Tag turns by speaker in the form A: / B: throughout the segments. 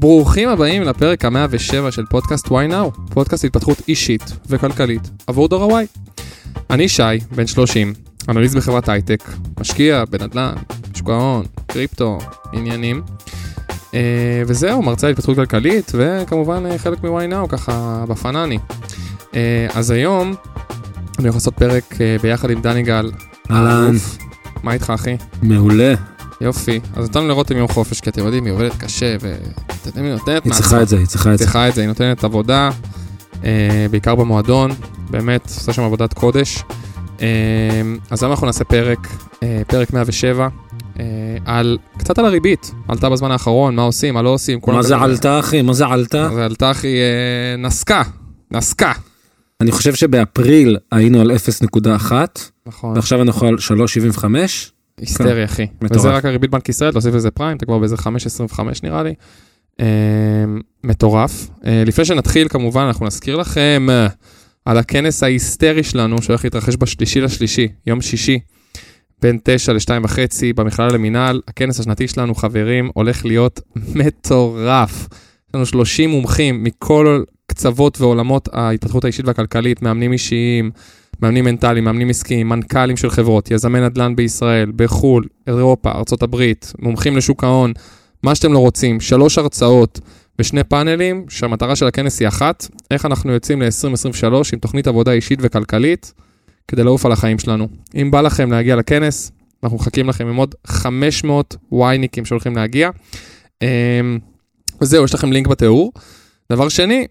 A: ברוכים הבאים לפרק ה-107 של פודקאסט Why Now, פודקאסט התפתחות אישית וכלכלית עבור דור ה-Y. אני שי, בן 30, אנליסט בחברת הייטק, משקיע בנדל"ן, שוק ההון, קריפטו, עניינים. אה, וזהו, מרצה להתפתחות כלכלית, וכמובן אה, חלק מ-Why Now, ככה בפנני. אה, אז היום אני הולך לעשות פרק ביחד עם דני גל.
B: אהלן.
A: מה איתך אחי?
B: מעולה.
A: יופי. אז נתנו לרותם יום חופש, כי אתם יודעים, היא עובדת קשה, ואתם יודעים, היא נותנת
B: היא צריכה את זה, היא צריכה את זה.
A: צריכה את זה, היא נותנת עבודה, אה, בעיקר במועדון, באמת, עושה שם עבודת קודש. אה, אז היום אנחנו נעשה פרק, אה, פרק 107, אה, על, קצת על הריבית, עלתה בזמן האחרון, מה עושים, מה לא עושים.
B: מה זה עלתה, אחי? מה זה עלתה?
A: זה עלתה אחי, אה, נסקה, נסקה.
B: אני חושב שבאפריל היינו על 0.1,
A: נכון,
B: ועכשיו אנחנו על 3.75.
A: היסטרי אחי.
B: מטורף.
A: וזה רק הריבית בנק ישראל, תוסיף לזה פריים, אתה כבר באיזה 5.25 נראה לי. אה, מטורף. אה, לפני שנתחיל כמובן אנחנו נזכיר לכם אה, על הכנס ההיסטרי שלנו שהולך להתרחש בשלישי לשלישי, יום שישי, בין 9 ל-2 וחצי במכללה למינהל. הכנס השנתי שלנו חברים הולך להיות מטורף. יש לנו 30 מומחים מכל קצוות ועולמות ההתפתחות האישית והכלכלית, מאמנים אישיים, מאמנים מנטליים, מאמנים עסקיים, מנכ"לים של חברות, יזמי נדל"ן בישראל, בחו"ל, אירופה, הברית, מומחים לשוק ההון, מה שאתם לא רוצים, שלוש הרצאות ושני פאנלים, שהמטרה של הכנס היא אחת, איך אנחנו יוצאים ל-2023 עם תוכנית עבודה אישית וכלכלית, כדי לעוף על החיים שלנו. אם בא לכם להגיע לכנס, אנחנו מחכים לכם עם עוד 500 וייניקים שהולכים להגיע. אמ, וזהו, יש לכם לינק בתיאור. דבר שני,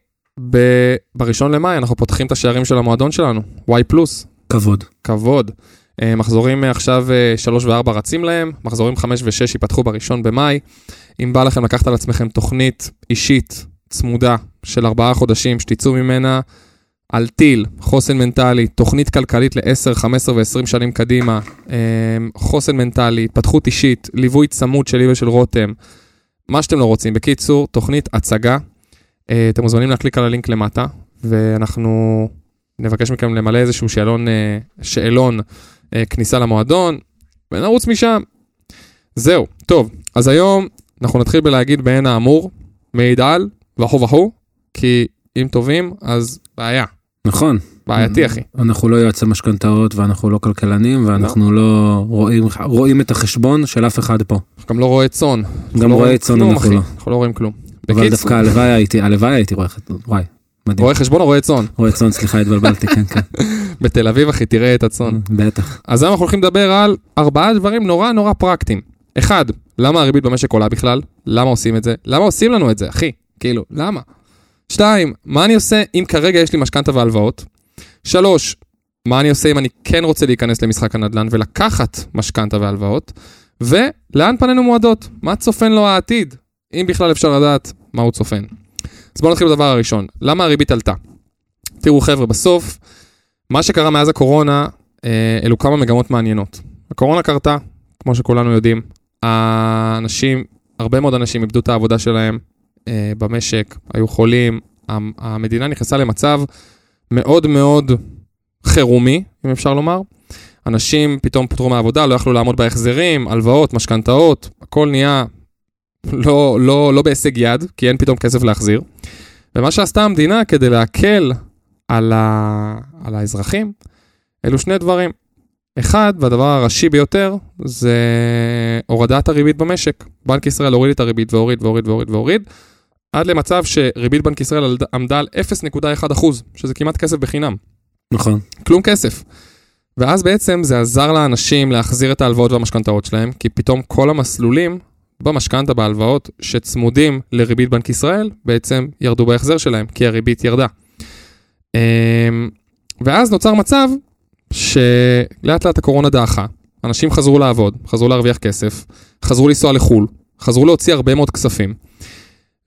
A: ב- בראשון למאי אנחנו פותחים את השערים של המועדון שלנו, Y פלוס,
B: כבוד.
A: כבוד. אה, מחזורים אה, עכשיו 3 ו-4 רצים להם, מחזורים 5 ו-6 ייפתחו בראשון במאי. אם בא לכם לקחת על עצמכם תוכנית אישית צמודה של 4 חודשים שתצאו ממנה על טיל, חוסן מנטלי, תוכנית כלכלית ל-10, 15 ו-20 שנים קדימה, אה, חוסן מנטלי, התפתחות אישית, ליווי צמוד שלי ושל רותם, מה שאתם לא רוצים. בקיצור, תוכנית הצגה. אה, אתם מוזמנים להקליק על הלינק למטה, ואנחנו נבקש מכם למלא איזשהו שאלון, אה, שאלון אה, כניסה למועדון, ונרוץ משם. זהו, טוב, אז היום אנחנו נתחיל בלהגיד בעין האמור, מעיד על, וכו' וכו', כי אם טובים, אז בעיה,
B: נכון.
A: בעייתי אחי.
B: אנחנו לא יועצי משכנתאות ואנחנו לא כלכלנים ואנחנו לא רואים, רואים את החשבון של אף אחד פה.
A: גם לא רואה צאן.
B: גם
A: לא רואים
B: צאן אנחנו. לא.
A: אנחנו לא רואים כלום.
B: אבל דווקא הלוואי הייתי, הלוואי הייתי רואה חשבון. וואי, מדהים.
A: רואה חשבון או רואה צאן?
B: רואה צאן, סליחה, התבלבלתי, כן, כן.
A: בתל אביב אחי, תראה את הצאן.
B: בטח.
A: אז היום אנחנו הולכים לדבר על ארבעה דברים נורא נורא פרקטיים. אחד, למה הריבית במשק עולה בכלל? למה עושים את זה? למה עושים לנו את זה, אחי? כאילו, למה? שתיים, מה אני עושה אם כרגע יש לי משכנתה והלוואות? שלוש, מה אני עושה אם אני כן רוצה להיכנס למשחק הנדל"ן ולקחת משכנתה והלוואות? ולאן פנינו מועדות? מה צופן לו העתיד? אם בכלל אפשר לדעת מה הוא צופן. אז בואו נתחיל בדבר הראשון. למה הריבית עלתה? תראו חבר'ה, בסוף, מה שקרה מאז הקורונה, אה, אלו כמה מגמות מעניינות. הקורונה קרתה, כמו שכולנו יודעים. האנשים, הרבה מאוד אנשים איבדו את העבודה שלהם אה, במשק, היו חולים, המ- המדינה נכנסה למצב מאוד מאוד חירומי, אם אפשר לומר. אנשים פתאום פוטרו מהעבודה, לא יכלו לעמוד בהחזרים, הלוואות, משכנתאות, הכל נהיה לא, לא, לא בהישג יד, כי אין פתאום כסף להחזיר. ומה שעשתה המדינה כדי להקל על, ה... על האזרחים, אלו שני דברים. אחד, והדבר הראשי ביותר, זה הורדת הריבית במשק. בנק ישראל הוריד את הריבית והוריד והוריד והוריד והוריד, עד למצב שריבית בנק ישראל עמדה על 0.1%, שזה כמעט כסף בחינם.
B: נכון.
A: כלום כסף. ואז בעצם זה עזר לאנשים להחזיר את ההלוואות והמשכנתאות שלהם, כי פתאום כל המסלולים במשכנתה, בהלוואות, שצמודים לריבית בנק ישראל, בעצם ירדו בהחזר שלהם, כי הריבית ירדה. אמ, ואז נוצר מצב שלאט לאט הקורונה דעכה, אנשים חזרו לעבוד, חזרו להרוויח כסף, חזרו לנסוע לחו"ל, חזרו להוציא הרבה מאוד כספים,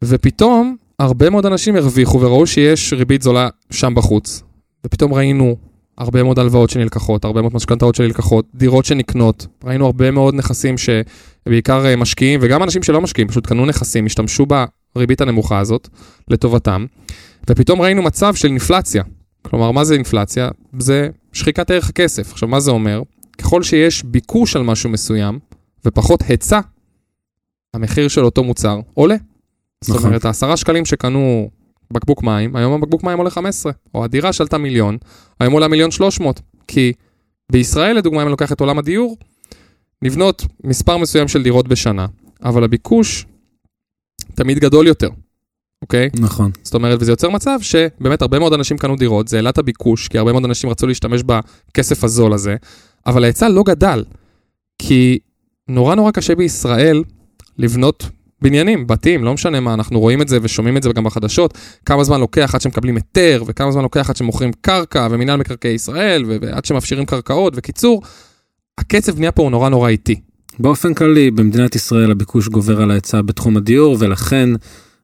A: ופתאום הרבה מאוד אנשים הרוויחו וראו שיש ריבית זולה שם בחוץ, ופתאום ראינו הרבה מאוד הלוואות שנלקחות, הרבה מאוד משכנתאות שנלקחות, דירות שנקנות, ראינו הרבה מאוד נכסים שבעיקר אה, משקיעים, וגם אנשים שלא משקיעים, פשוט קנו נכסים, השתמשו בריבית הנמוכה הזאת לטובתם, ופתאום ראינו מצב של אינפלציה. כלומר, מה זה אינפלציה? זה שחיקת ערך הכסף. עכשיו, מה זה אומר? ככל שיש ביקוש על משהו מסוים, ופחות היצע, המחיר של אותו מוצר עולה. זאת
B: נכון.
A: אומרת, העשרה שקלים שקנו בקבוק מים, היום הבקבוק מים עולה 15, או הדירה שעלתה מיליון, היום עולה מיליון 300, כי בישראל, לדוגמה, אם אני לוקח את עולם הדיור, נבנות מספר מסוים של דירות בשנה, אבל הביקוש תמיד גדול יותר, אוקיי?
B: נכון.
A: זאת אומרת, וזה יוצר מצב שבאמת הרבה מאוד אנשים קנו דירות, זה העלה את הביקוש, כי הרבה מאוד אנשים רצו להשתמש בכסף הזול הזה, אבל ההיצע לא גדל, כי נורא נורא קשה בישראל לבנות בניינים, בתים, לא משנה מה, אנחנו רואים את זה ושומעים את זה גם בחדשות, כמה זמן לוקח עד שמקבלים היתר, וכמה זמן לוקח עד שמוכרים קרקע, ומינהל מקרקעי ישראל, ועד שמאפשרים קרקעות, וקיצור, הקצב בנייה פה הוא נורא נורא איטי.
B: באופן כללי, במדינת ישראל הביקוש גובר על ההיצע בתחום הדיור, ולכן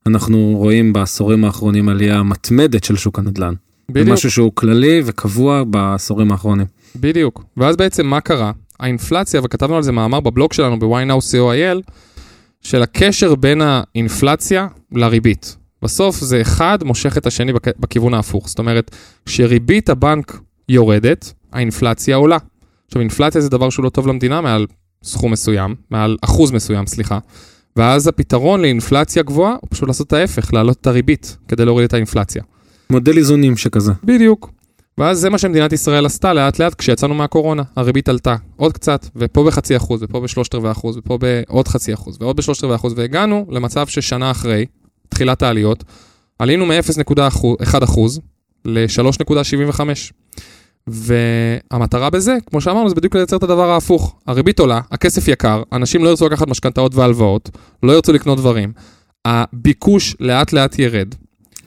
B: אנחנו רואים בעשורים האחרונים עלייה מתמדת של שוק הנדל"ן.
A: בדיוק.
B: משהו שהוא כללי וקבוע בעשורים האחרונים.
A: בדיוק. ואז בעצם מה קרה? האינפלציה, וכתבנו על זה מאמר בבלוג שלנו ב-ynow.co.il, של הקשר בין האינפלציה לריבית. בסוף זה אחד מושך את השני בכ- בכיוון ההפוך. זאת אומרת, כשריבית הבנק יורדת, האינפלציה עולה. עכשיו, אינפלציה זה דבר שהוא לא טוב למדינה מעל סכום מסוים, מעל אחוז מסוים, סליחה. ואז הפתרון לאינפלציה גבוהה הוא פשוט לעשות את ההפך, להעלות את הריבית כדי להוריד את האינפלציה.
B: מודל איזונים שכזה.
A: בדיוק. ואז זה מה שמדינת ישראל עשתה לאט לאט כשיצאנו מהקורונה. הריבית עלתה עוד קצת, ופה בחצי אחוז, ופה בשלושת רבעי אחוז, ופה בעוד חצי אחוז, ועוד בשלושת רבעי אחוז, והגענו למצב ששנה אחרי, תחילת העליות, עלינו מ-0.1 אחוז ל-3.75. והמטרה בזה, כמו שאמרנו, זה בדיוק לייצר את הדבר ההפוך. הריבית עולה, הכסף יקר, אנשים לא ירצו לקחת משכנתאות והלוואות, לא ירצו לקנות דברים. הביקוש לאט לאט ירד,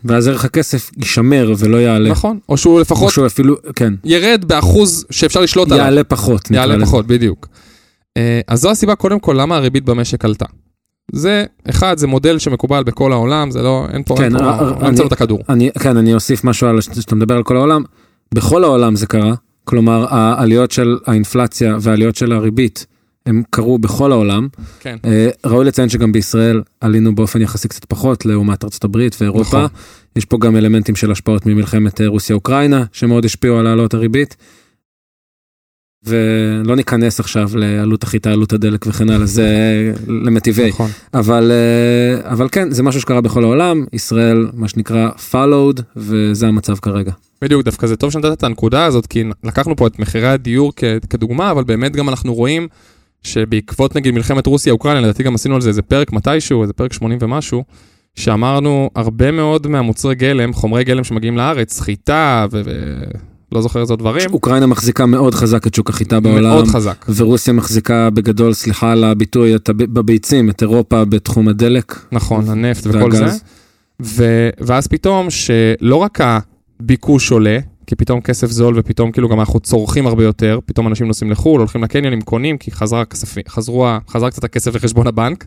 B: ואז ערך הכסף יישמר ולא יעלה.
A: נכון? או שהוא
B: או
A: לפחות
B: שהוא אפילו, כן,
A: ירד באחוז שאפשר לשלוט עליו.
B: יעלה פחות.
A: יעלה
B: לזה.
A: פחות, בדיוק. אה, אז זו הסיבה קודם כל למה הריבית במשק עלתה. זה, אחד, זה מודל שמקובל בכל העולם, זה לא, אין פה,
B: כן,
A: אין פה,
B: אה, אה, אני-
A: המצאנו את הכדור.
B: אני, כן, אני אוסיף משהו על שאתה מדבר על כל העולם. בכל העולם זה קרה, כלומר העליות של האינפלציה והעליות של הריבית הם קרו בכל העולם.
A: כן,
B: אה, ראוי לציין שגם בישראל עלינו באופן יחסי קצת פחות לעומת ארצות הברית ואירופה.
A: נכון.
B: יש פה גם אלמנטים של השפעות ממלחמת אה, רוסיה-אוקראינה שמאוד השפיעו על העלות הריבית. ולא ניכנס עכשיו לעלות החיטה, עלות הדלק וכן הלאה, זה למטיבי.
A: נכון.
B: אבל, אה, אבל כן, זה משהו שקרה בכל העולם, ישראל, מה שנקרא followed, וזה המצב כרגע.
A: בדיוק, דווקא זה טוב שנתת את הנקודה הזאת, כי לקחנו פה את מחירי הדיור כדוגמה, אבל באמת גם אנחנו רואים שבעקבות נגיד מלחמת רוסיה-אוקראינה, לדעתי גם עשינו על זה איזה פרק מתישהו, איזה פרק 80 ומשהו, שאמרנו הרבה מאוד מהמוצרי גלם, חומרי גלם שמגיעים לארץ, חיטה ו... ו- לא זוכר איזה דברים,
B: אוקראינה מחזיקה מאוד חזק את שוק החיטה בעולם,
A: מאוד חזק.
B: ורוסיה מחזיקה בגדול, סליחה על הביטוי, את הב- בביצים, את אירופה בתחום הדלק.
A: נכון, הנפט וכל זה.
B: והגז.
A: ו... ואז פתאום שלא רק הביקוש עולה, כי פתאום כסף זול ופתאום כאילו גם אנחנו צורכים הרבה יותר, פתאום אנשים נוסעים לחו"ל, הולכים לקניונים, קונים, כי חזרה הכספי, חזרו, חזר קצת הכסף לחשבון הבנק.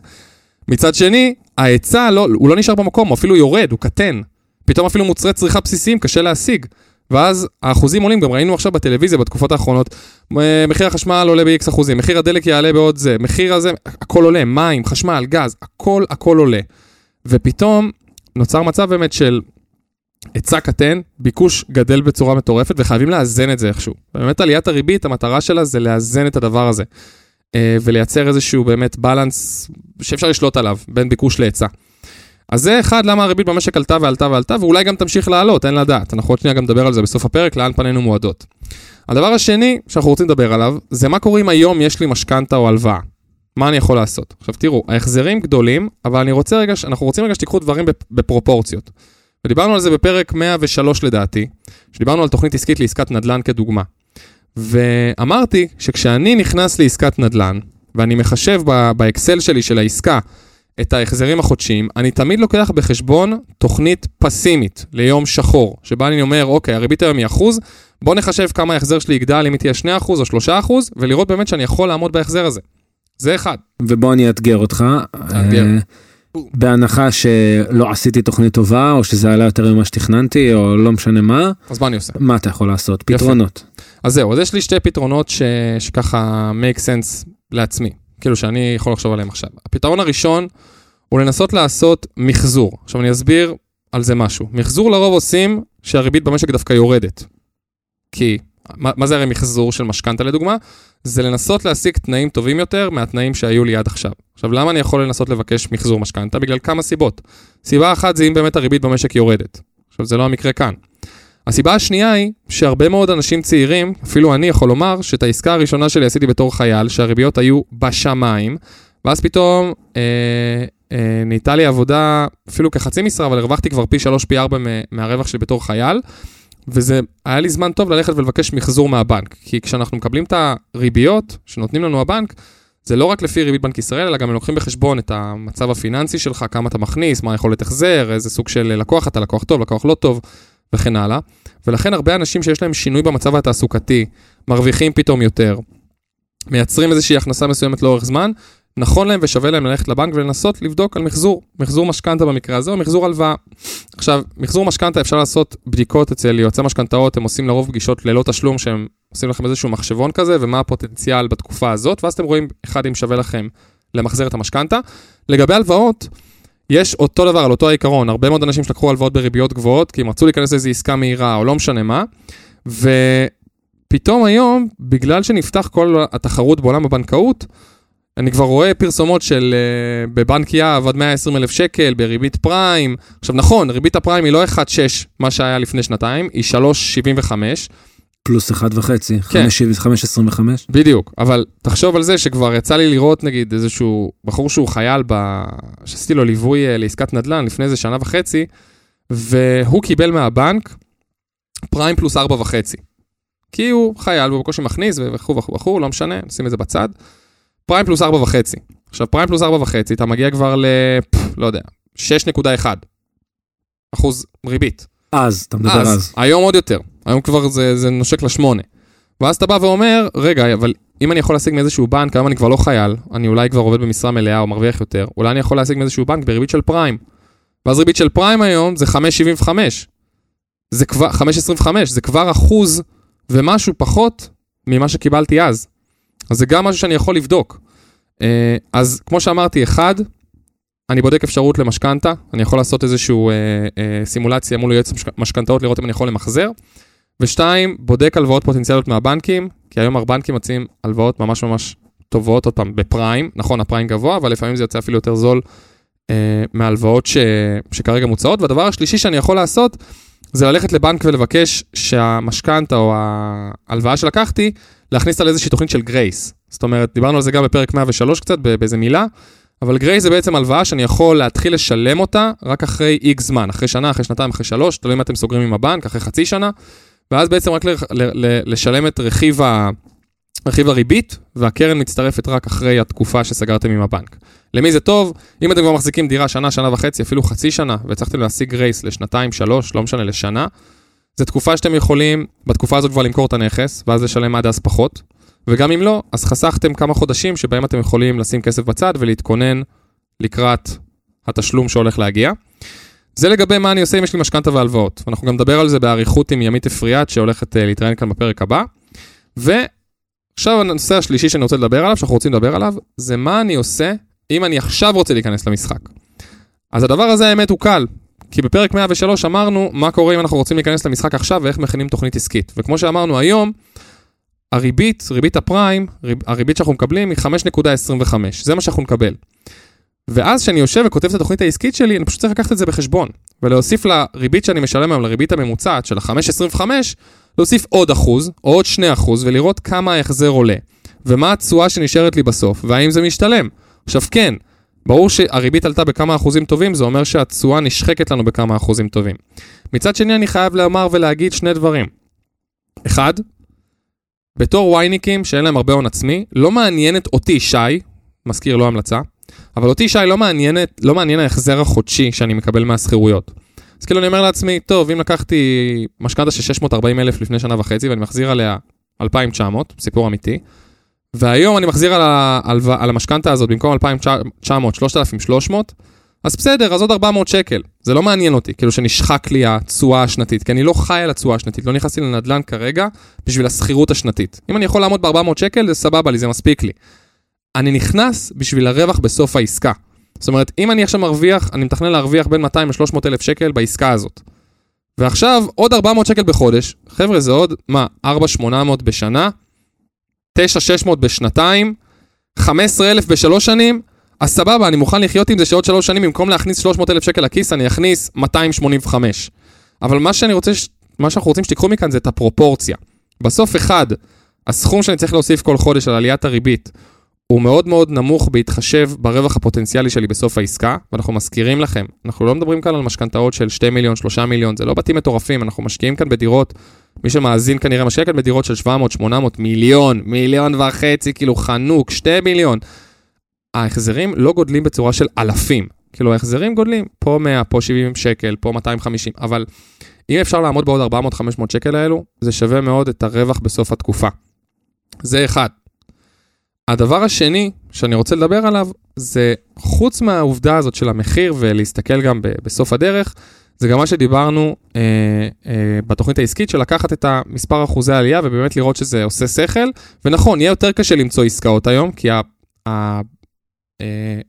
A: מצד שני, ההיצע לא, הוא לא נשאר במקום, הוא אפילו יורד, הוא קטן. פתאום אפילו מוצרי צריכה בסיסיים קשה להשיג. ואז האחוזים עולים, גם ראינו עכשיו בטלוויזיה בתקופות האחרונות, מחיר החשמל עולה ב-X אחוזים, מחיר הדלק יעלה בעוד זה, מחיר הזה, הכל עולה, מים, חשמל, גז, הכל הכל עולה. ופתאום נוצר מצב באמת של היצע קטן, ביקוש גדל בצורה מטורפת, וחייבים לאזן את זה איכשהו. באמת עליית הריבית, המטרה שלה זה לאזן את הדבר הזה, אה, ולייצר איזשהו באמת בלנס שאפשר לשלוט עליו, בין ביקוש להיצע. אז זה אחד, למה הריבית במשק עלתה ועלתה ועלתה, ואולי גם תמשיך לעלות, אין לדעת. אנחנו עוד שנייה גם נדבר על זה בסוף הפרק, לאן פנינו מועדות. הדבר השני שאנחנו רוצים לדבר עליו, זה מה קורה אם היום יש לי משכנתה או הלוואה. מה אני יכול לעשות? עכשיו תראו, ההחזרים גדולים, אבל אני רוצה רגע, אנחנו רוצים רגע שתיקחו דברים בפ- בפרופורציות. ודיברנו על זה בפרק 103 לדעתי, שדיברנו על תוכנית עסקית לעסקת נדל"ן כדוגמה. ואמרתי שכשאני נכנס לעסקת נדל"ן, ואני מחשב ב- באקסל שלי של העסקה את ההחזרים החודשיים, אני תמיד לוקח בחשבון תוכנית פסימית ליום שחור, שבה אני אומר, אוקיי, הריבית היום היא אחוז, בוא נחשב כמה ההחזר שלי יגדל, אם היא תהיה 2% או 3%, ולראות באמת שאני יכול לעמוד בהחזר הזה. זה אחד.
B: ובוא אני אאתגר אותך.
A: תאתגר.
B: אה, בהנחה שלא עשיתי תוכנית טובה, או שזה עלה יותר ממה שתכננתי, או לא משנה מה,
A: אז מה אני עושה?
B: מה אתה יכול לעשות? פתרונות.
A: אז זהו, אז יש לי שתי פתרונות ש... שככה make sense לעצמי, כאילו שאני יכול לחשוב עליהם עכשיו. הפתרון הראשון הוא לנסות לעשות מחזור. עכשיו אני אסביר על זה משהו. מחזור לרוב עושים שהריבית במשק דווקא יורדת. כי מה, מה זה הרי מחזור של משכנתה לדוגמה? זה לנסות להשיג תנאים טובים יותר מהתנאים שהיו לי עד עכשיו. עכשיו, למה אני יכול לנסות לבקש מחזור משכנתה? בגלל כמה סיבות. סיבה אחת זה אם באמת הריבית במשק יורדת. עכשיו, זה לא המקרה כאן. הסיבה השנייה היא שהרבה מאוד אנשים צעירים, אפילו אני יכול לומר, שאת העסקה הראשונה שלי עשיתי בתור חייל, שהריביות היו בשמיים, ואז פתאום אה, אה, נהייתה לי עבודה אפילו כחצי משרה, אבל הרווחתי כבר פי 3, פי 4 מהרווח שלי בתור חייל, וזה היה לי זמן טוב ללכת ולבקש מחזור מהבנק, כי כשאנחנו מקבלים את הריביות שנותנים לנו הבנק, זה לא רק לפי ריבית בנק ישראל, אלא גם הם לוקחים בחשבון את המצב הפיננסי שלך, כמה אתה מכניס, מה היכולת החזר, איזה סוג של לקוח אתה, לקוח טוב, לקוח לא טוב, וכן הלאה. ולכן הרבה אנשים שיש להם שינוי במצב התעסוקתי, מרוויחים פתאום יותר, מייצרים איזושהי הכנסה מסוימת לאורך זמן, נכון להם ושווה להם ללכת לבנק ולנסות לבדוק על מחזור, מחזור משכנתה במקרה הזה, או מחזור הלוואה. עכשיו, מחזור משכנתה אפשר לעשות בדיקות אצל יועצי משכנתאות, הם עושים לרוב פגישות ללא תשלום, שהם עושים לכם איזשהו מחשבון כזה, ומה הפוטנציאל בתקופה הזאת, ואז אתם רואים, אחד, אם שווה לכם למחזר את המשכנתה. לגבי הלוואות, יש אותו דבר, על אותו העיקרון, הרבה מאוד אנשים שלקחו הלוואות בריביות גבוהות, כי הם רצו להיכנס לאיזו עסקה מהירה, או לא משנה מה, ופתאום היום, בגלל שנפתח כל התחרות בעולם הבנקאות, אני כבר רואה פרסומות של uh, בבנק יהב עד 120 אלף שקל, בריבית פריים. עכשיו נכון, ריבית הפריים היא לא 1.6, מה שהיה לפני שנתיים, היא 3.75.
B: פלוס 1.5,
A: כן.
B: 5.25.
A: בדיוק, אבל תחשוב על זה שכבר יצא לי לראות נגיד איזשהו בחור שהוא חייל, ב... שעשיתי לו ליווי uh, לעסקת נדל"ן לפני איזה שנה וחצי, והוא קיבל מהבנק פריים פלוס 4.5. כי הוא חייל, והוא בקושי מכניס וכו' וכו', לא משנה, נשים את זה בצד. פריים פלוס 4.5. עכשיו, פריים פלוס 4.5, אתה מגיע כבר ל... לא יודע, 6.1 אחוז ריבית.
B: אז, אתה מדבר אז. אז.
A: היום עוד יותר. היום כבר זה, זה נושק לשמונה. ואז אתה בא ואומר, רגע, אבל אם אני יכול להשיג מאיזשהו בנק, היום אני כבר לא חייל, אני אולי כבר עובד במשרה מלאה או מרוויח יותר, אולי אני יכול להשיג מאיזשהו בנק בריבית של פריים. ואז ריבית של פריים היום זה 5.75. זה כבר, 5.25, זה כבר אחוז ומשהו פחות ממה שקיבלתי אז. אז זה גם משהו שאני יכול לבדוק. אה, אז כמו שאמרתי, אחד, אני בודק אפשרות למשכנתה, אני יכול לעשות איזושהי אה, אה, סימולציה מול יועץ משכנתאות, לראות אם אני יכול למחזר. ושתיים, בודק הלוואות פוטנציאליות מהבנקים, כי היום הבנקים מציעים הלוואות ממש ממש טובות, עוד פעם, בפריים, נכון, הפריים גבוה, אבל לפעמים זה יוצא אפילו יותר זול אה, מהלוואות ש, שכרגע מוצעות. והדבר השלישי שאני יכול לעשות, זה ללכת לבנק ולבקש שהמשכנתה או ההלוואה שלקחתי, להכניס על איזושהי תוכנית של גרייס. זאת אומרת, דיברנו על זה גם בפרק 103 קצת, באיזה מילה, אבל גרייס זה בעצם הלוואה שאני יכול להתחיל לשלם אותה רק אחרי איקס זמן, אחרי שנה, אחרי שנתיים, אחרי שלוש, תלוי אם אתם סוגרים עם הבנק, אחרי חצי שנה, ואז בעצם רק לשלם את רכיב, ה- רכיב הריבית, והקרן מצטרפת רק אחרי התקופה שסגרתם עם הבנק. למי זה טוב? אם אתם כבר מחזיקים דירה שנה, שנה וחצי, אפילו חצי שנה, והצלחתם להשיג גרייס לשנתיים, שלוש, לא משנה, לשנה, זו תקופה שאתם יכולים בתקופה הזאת כבר למכור את הנכס, ואז לשלם עד אז פחות. וגם אם לא, אז חסכתם כמה חודשים שבהם אתם יכולים לשים כסף בצד ולהתכונן לקראת התשלום שהולך להגיע. זה לגבי מה אני עושה אם יש לי משכנתה והלוואות. אנחנו גם נדבר על זה באריכות עם ימית אפריאט שהולכת uh, להתראיין כאן בפרק הבא. ועכשיו הנושא השלישי שאני רוצה לדבר עליו, שאנחנו רוצים לדבר עליו, זה מה אני עושה אם אני עכשיו רוצה להיכנס למשחק. אז הדבר הזה האמת הוא קל, כי בפרק 103 אמרנו מה קורה אם אנחנו רוצים להיכנס למשחק עכשיו ואיך מכינים תוכנית עסקית. וכמו שאמרנו היום, הריבית, ריבית הפריים, ריב, הריבית שאנחנו מקבלים היא 5.25, זה מה שאנחנו נקבל. ואז כשאני יושב וכותב את התוכנית העסקית שלי, אני פשוט צריך לקחת את זה בחשבון, ולהוסיף לריבית שאני משלם היום, לריבית הממוצעת של ה-5.25, להוסיף עוד אחוז, או עוד 2 אחוז, ולראות כמה ההחזר עולה, ומה התשואה שנשארת לי בסוף, והאם זה משתלם. עכשיו כן, ברור שהריבית עלתה בכמה אחוזים טובים, זה אומר שהתשואה נשחקת לנו בכמה אחוזים טובים. מצד שני, אני חייב לומר ולהגיד שני דברים. אחד, בתור וייניקים שאין להם הרבה הון עצמי, לא מעניינת אותי, שי, מזכיר לא המלצה, אבל אותי, שי, לא, מעניינת, לא מעניין ההחזר החודשי שאני מקבל מהשכירויות. אז כאילו אני אומר לעצמי, טוב, אם לקחתי משכנתה של 640 אלף לפני שנה וחצי ואני מחזיר עליה 2,900, סיפור אמיתי, והיום אני מחזיר על, על, על המשכנתה הזאת במקום 2,900, 3,300, אז בסדר, אז עוד 400 שקל. זה לא מעניין אותי, כאילו שנשחק לי התשואה השנתית, כי אני לא חי על התשואה השנתית, לא נכנסתי לנדל"ן כרגע בשביל השכירות השנתית. אם אני יכול לעמוד ב-400 שקל, זה סבבה לי, זה מספיק לי. אני נכנס בשביל הרווח בסוף העסקה. זאת אומרת, אם אני עכשיו מרוויח, אני מתכנן להרוויח בין 200 ל-300 אלף שקל בעסקה הזאת. ועכשיו עוד 400 שקל בחודש. חבר'ה, זה עוד, מה, 4,800 בשנה? 9,600 בשנתיים? 15,000 בשלוש שנים? אז סבבה, אני מוכן לחיות עם זה שעוד שלוש שנים, במקום להכניס 300,000 שקל לכיס, אני אכניס 285. אבל מה שאני רוצה, מה שאנחנו רוצים שתיקחו מכאן זה את הפרופורציה. בסוף, אחד, הסכום שאני צריך להוסיף כל חודש על עליית הריבית הוא מאוד מאוד נמוך בהתחשב ברווח הפוטנציאלי שלי בסוף העסקה, ואנחנו מזכירים לכם, אנחנו לא מדברים כאן על משכנתאות של 2 מיליון, 3 מיליון, זה לא בתים מטורפים, אנחנו משקיעים כאן בדירות, מי שמאזין כנראה משקיע כאן בדירות של 700, 800, מיליון, מיליון וחצי, כאילו חנוק, 2 מיליון. ההחזרים לא גודלים בצורה של אלפים, כאילו ההחזרים גודלים, פה 100, פה 70 שקל, פה 250, אבל אם אפשר לעמוד בעוד 400-500 שקל האלו, זה שווה מאוד את הרווח בסוף התקופה. זה אחד. הדבר השני שאני רוצה לדבר עליו, זה חוץ מהעובדה הזאת של המחיר ולהסתכל גם בסוף הדרך, זה גם מה שדיברנו אה, אה, בתוכנית העסקית של לקחת את המספר אחוזי העלייה ובאמת לראות שזה עושה שכל. ונכון, יהיה יותר קשה למצוא עסקאות היום, כי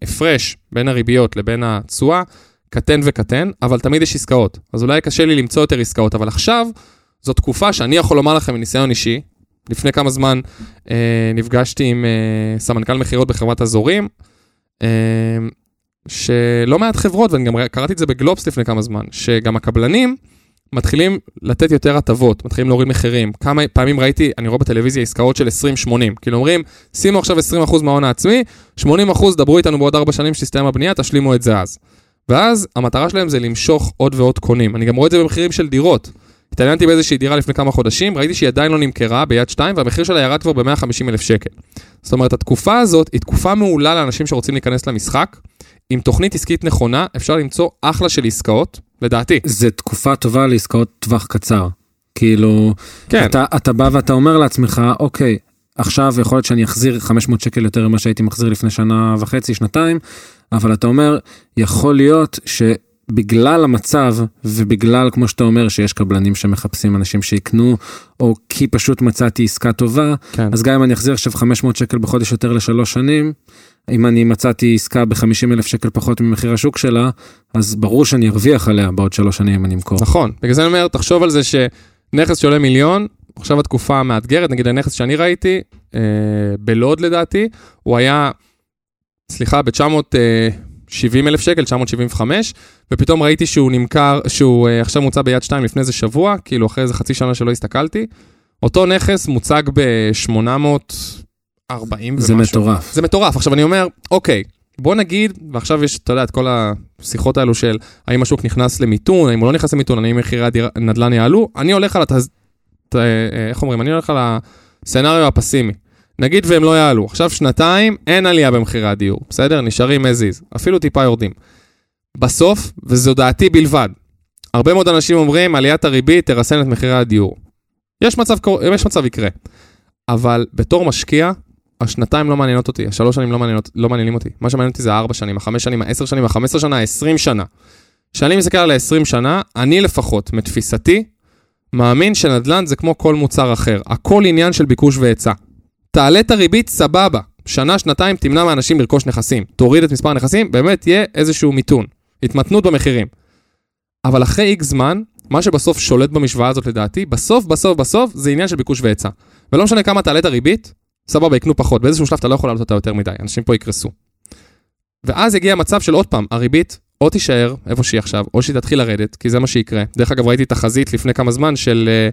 A: ההפרש בין הריביות לבין התשואה קטן וקטן, אבל תמיד יש עסקאות. אז אולי קשה לי למצוא יותר עסקאות, אבל עכשיו זו תקופה שאני יכול לומר לכם מניסיון אישי, לפני כמה זמן אה, נפגשתי עם אה, סמנכ"ל מכירות בחברת אזורים, אה, שלא מעט חברות, ואני גם קראתי את זה בגלובס לפני כמה זמן, שגם הקבלנים מתחילים לתת יותר הטבות, מתחילים להוריד מחירים. כמה פעמים ראיתי, אני רואה בטלוויזיה עסקאות של 20-80, כאילו אומרים, שימו עכשיו 20% מההון העצמי, 80% דברו איתנו בעוד 4 שנים שתסתיים הבנייה, תשלימו את זה אז. ואז המטרה שלהם זה למשוך עוד ועוד קונים. אני גם רואה את זה במחירים של דירות. התעניינתי באיזושהי דירה לפני כמה חודשים, ראיתי שהיא עדיין לא נמכרה ביד 2 והמחיר שלה ירד כבר ב-150 אלף שקל. זאת אומרת, התקופה הזאת היא תקופה מעולה לאנשים שרוצים להיכנס למשחק. עם תוכנית עסקית נכונה, אפשר למצוא אחלה של עסקאות, לדעתי.
B: זה תקופה טובה לעסקאות טווח קצר. כאילו,
A: כן,
B: אתה, אתה בא ואתה אומר לעצמך, אוקיי, עכשיו יכול להיות שאני אחזיר 500 שקל יותר ממה שהייתי מחזיר לפני שנה וחצי, שנתיים, אבל אתה אומר, יכול להיות שבגלל המצב, ובגלל, כמו שאתה אומר, שיש קבלנים שמחפשים אנשים שיקנו, או כי פשוט מצאתי עסקה טובה,
A: כן.
B: אז גם אם אני אחזיר עכשיו 500 שקל בחודש יותר לשלוש שנים, אם אני מצאתי עסקה ב-50 אלף שקל פחות ממחיר השוק שלה, אז ברור שאני ארוויח עליה בעוד שלוש שנים אם אני אמכור.
A: נכון. בגלל זה אני אומר, תחשוב על זה שנכס שעולה מיליון, עכשיו התקופה מאתגרת, נגיד הנכס שאני ראיתי, אה, בלוד לדעתי, הוא היה, סליחה, ב-970 אלף שקל, 975, ופתאום ראיתי שהוא נמכר, שהוא אה, עכשיו מוצע ביד 2 לפני איזה שבוע, כאילו אחרי איזה חצי שנה שלא הסתכלתי. אותו נכס מוצג ב-840 ומשהו.
B: זה מטורף.
A: זה מטורף. עכשיו אני אומר, אוקיי, בוא נגיד, ועכשיו יש, אתה יודע, את כל השיחות האלו של האם השוק נכנס למיתון, האם הוא לא נכנס למיתון, האם מחירי הנדל"ן יעלו, אני הולך על התז... ת- אה, איך אומרים? אני הולך על הסצנריו הפסימי. נגיד והם לא יעלו. עכשיו שנתיים, אין עלייה במחירי הדיור, בסדר? נשארים as is, אפילו טיפה יורדים. בסוף, וזו דעתי בלבד, הרבה מאוד אנשים אומרים, עליית הריבית תרסן את מחירי הדיור. יש מצב, יש מצב יקרה. אבל בתור משקיע, השנתיים לא מעניינות אותי, השלוש שנים לא, מעניינות, לא מעניינים אותי. מה שמעניין אותי זה הארבע שנים, החמש שנים, העשר שנים, החמש עשרה שנה, העשרים שנה. כשאני מסתכל על ה-20 שנה, אני לפחות, מתפיסתי, מאמין שנדל"ן זה כמו כל מוצר אחר. הכל עניין של ביקוש והיצע. תעלה את הריבית, סבבה. שנה, שנתיים, תמנע מאנשים לרכוש נכסים. תוריד את מספר הנכסים, באמת יהיה איזשהו מיתון. התמתנות במחירים. אבל אחרי איקס זמן, מה שבסוף שולט במשוואה הזאת לדעתי, בסוף, בסוף, בסוף, זה עניין של ביקוש והיצע. ולא משנה כמה תעלה את הריבית, סבבה, יקנו פחות. באיזשהו שלב אתה לא יכול לעלות אותה יותר מדי, אנשים פה יקרסו. ואז יגיע מצב של עוד פעם, הריבית או תישאר איפה שהיא עכשיו, או שהיא תתחיל לרדת, כי זה מה שיקרה. דרך אגב, ראיתי תחזית לפני כמה זמן של, אה,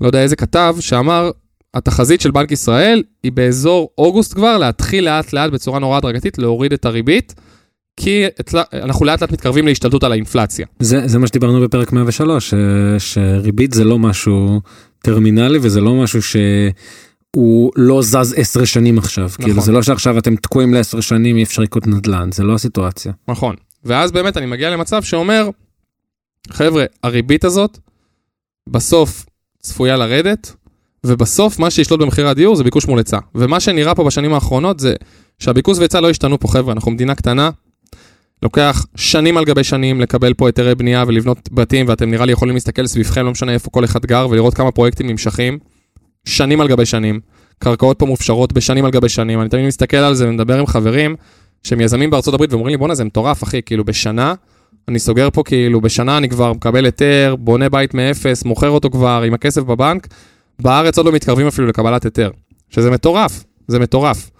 A: לא יודע איזה כתב, שאמר, התחזית של בנק ישראל היא באזור אוגוסט כבר, להתחיל לאט לאט בצורה נורא הדרגתית, להוריד את הריבית, כי אנחנו לאט לאט מתקרבים להשתלטות על האינפלציה.
B: זה, זה מה שדיברנו בפרק 103, ש, שריבית זה לא משהו טרמינלי וזה לא משהו שהוא לא זז עשר שנים עכשיו. נכון. כאילו זה לא שעכשיו אתם תקועים לעשר שנים אי אפשר לקנות נדל"ן, זה לא הסיטואציה.
A: נכון. ואז באמת אני מגיע למצב שאומר, חבר'ה, הריבית הזאת בסוף צפויה לרדת, ובסוף מה שישלוט במחירי הדיור זה ביקוש מול היצע. ומה שנראה פה בשנים האחרונות זה שהביקוש והיצע לא השתנו פה, חבר'ה, אנחנו מדינה קטנה, לוקח שנים על גבי שנים לקבל פה היתרי בנייה ולבנות בתים, ואתם נראה לי יכולים להסתכל סביבכם, לא משנה איפה כל אחד גר, ולראות כמה פרויקטים נמשכים. שנים על גבי שנים. קרקעות פה מופשרות בשנים על גבי שנים. אני תמיד מסתכל על זה ומדבר עם חברים שהם יזמים בארצות הברית ואומרים לי, בואנה, זה מטורף, אחי, כאילו בשנה אני סוגר פה כאילו, בשנה אני כבר מקבל היתר, בונה בית מאפס, מוכר אותו כבר עם הכסף בבנק, בארץ עוד לא מתקרבים אפילו לקבלת היתר. שזה מטורף, זה מטורף.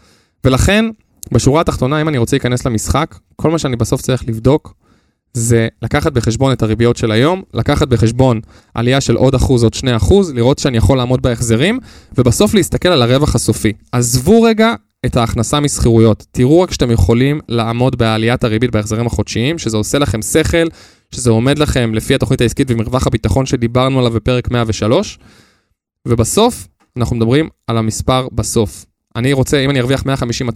A: ולכן, בשורה התחתונה, אם אני רוצה להיכנס למשחק, כל מה שאני בסוף צריך לבדוק, זה לקחת בחשבון את הריביות של היום, לקחת בחשבון עלייה של עוד אחוז, עוד שני אחוז, לראות שאני יכול לעמוד בהחזרים, ובסוף להסתכל על הרווח הסופי. עזבו רגע את ההכנסה משכירויות. תראו רק שאתם יכולים לעמוד בעליית הריבית בהחזרים החודשיים, שזה עושה לכם שכל, שזה עומד לכם לפי התוכנית העסקית ומרווח הביטחון שדיברנו עליו בפרק 103, ובסוף אנחנו מדברים על המספר בסוף. אני רוצה, אם אני ארוויח 150-200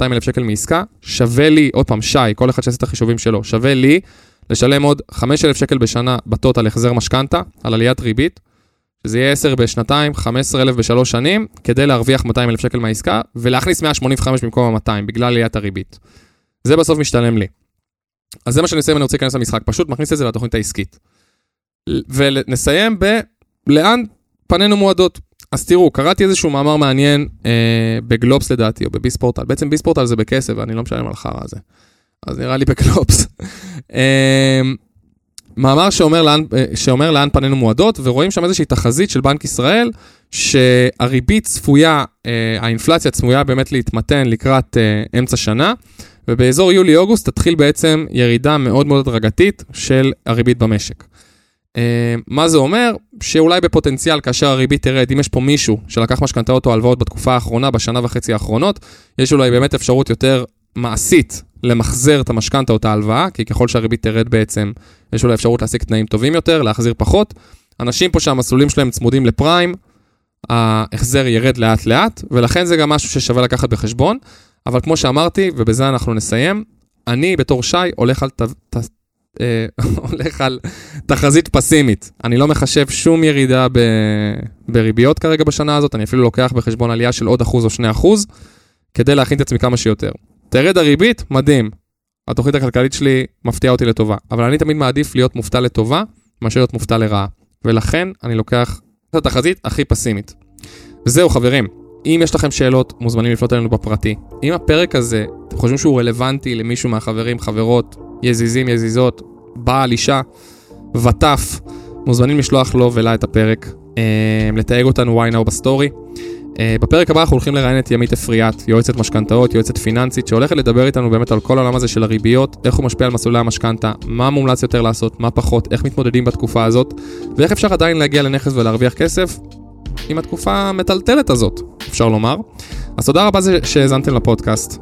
A: אלף שקל מעסקה, שווה לי, עוד פעם, שי, כל אחד שעשה את החישובים שלו, שווה לי לשלם עוד 5,000 שקל בשנה בטוטל החזר משכנתה, על עליית ריבית, שזה יהיה 10 בשנתיים, 15,000 בשלוש שנים, כדי להרוויח 200,000 שקל מהעסקה, ולהכניס 185 במקום ה-200, בגלל עליית הריבית. זה בסוף משתלם לי. אז זה מה שאני עושה אם אני רוצה להיכנס למשחק, פשוט מכניס את זה לתוכנית העסקית. ונסיים ב... לאן פנינו מועדות. אז תראו, קראתי איזשהו מאמר מעניין אה, בגלובס לדעתי, או בביספורטל. בעצם ביספורטל זה בכסף, ואני לא משלם על החרא הזה. אז נראה לי בגלובס. אה, מאמר שאומר לאן, אה, שאומר לאן פנינו מועדות, ורואים שם איזושהי תחזית של בנק ישראל, שהריבית צפויה, אה, האינפלציה צפויה באמת להתמתן לקראת אה, אמצע שנה, ובאזור יולי-אוגוסט תתחיל בעצם ירידה מאוד מאוד הדרגתית של הריבית במשק. מה זה אומר? שאולי בפוטנציאל, כאשר הריבית תרד, אם יש פה מישהו שלקח משכנתאות או הלוואות בתקופה האחרונה, בשנה וחצי האחרונות, יש אולי באמת אפשרות יותר מעשית למחזר את המשכנתה או את ההלוואה, כי ככל שהריבית תרד בעצם, יש אולי אפשרות להשיג תנאים טובים יותר, להחזיר פחות. אנשים פה שהמסלולים שלהם צמודים לפריים, ההחזר ירד לאט לאט, ולכן זה גם משהו ששווה לקחת בחשבון. אבל כמו שאמרתי, ובזה אנחנו נסיים, אני בתור שי הולך על, אה, הולך על תחזית פסימית. אני לא מחשב שום ירידה ב, בריביות כרגע בשנה הזאת, אני אפילו לוקח בחשבון עלייה של עוד אחוז או שני אחוז, כדי להכין את עצמי כמה שיותר. תרד הריבית, מדהים. התוכנית הכלכלית שלי מפתיעה אותי לטובה, אבל אני תמיד מעדיף להיות מופתע לטובה, מאשר להיות מופתע לרעה. ולכן אני לוקח את התחזית הכי פסימית. וזהו חברים, אם יש לכם שאלות, מוזמנים לפנות אלינו בפרטי. אם הפרק הזה, אתם חושבים שהוא רלוונטי למישהו מהחברים, חברות, יזיזים, יזיזות, בעל, אישה, וטף, מוזמנים לשלוח לו ולה את הפרק, אה, לתייג אותנו Why Now בסטורי. אה, בפרק הבא אנחנו הולכים לראיין את ימית אפריאט, יועצת משכנתאות, יועצת פיננסית, שהולכת לדבר איתנו באמת על כל העולם הזה של הריביות, איך הוא משפיע על מסלולי המשכנתה, מה מומלץ יותר לעשות, מה פחות, איך מתמודדים בתקופה הזאת, ואיך אפשר עדיין להגיע לנכס ולהרוויח כסף עם התקופה המטלטלת הזאת, אפשר לומר. אז תודה רבה שהאזנתם לפודקאסט,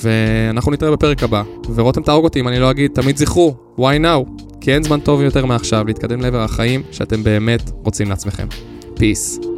A: ואנחנו נתראה בפרק הבא. ורותם תהרוג אותי אם אני לא אגיד, תמיד זכרו, why now? כי אין זמן טוב יותר מעכשיו להתקדם לעבר החיים שאתם באמת רוצים לעצמכם. Peace.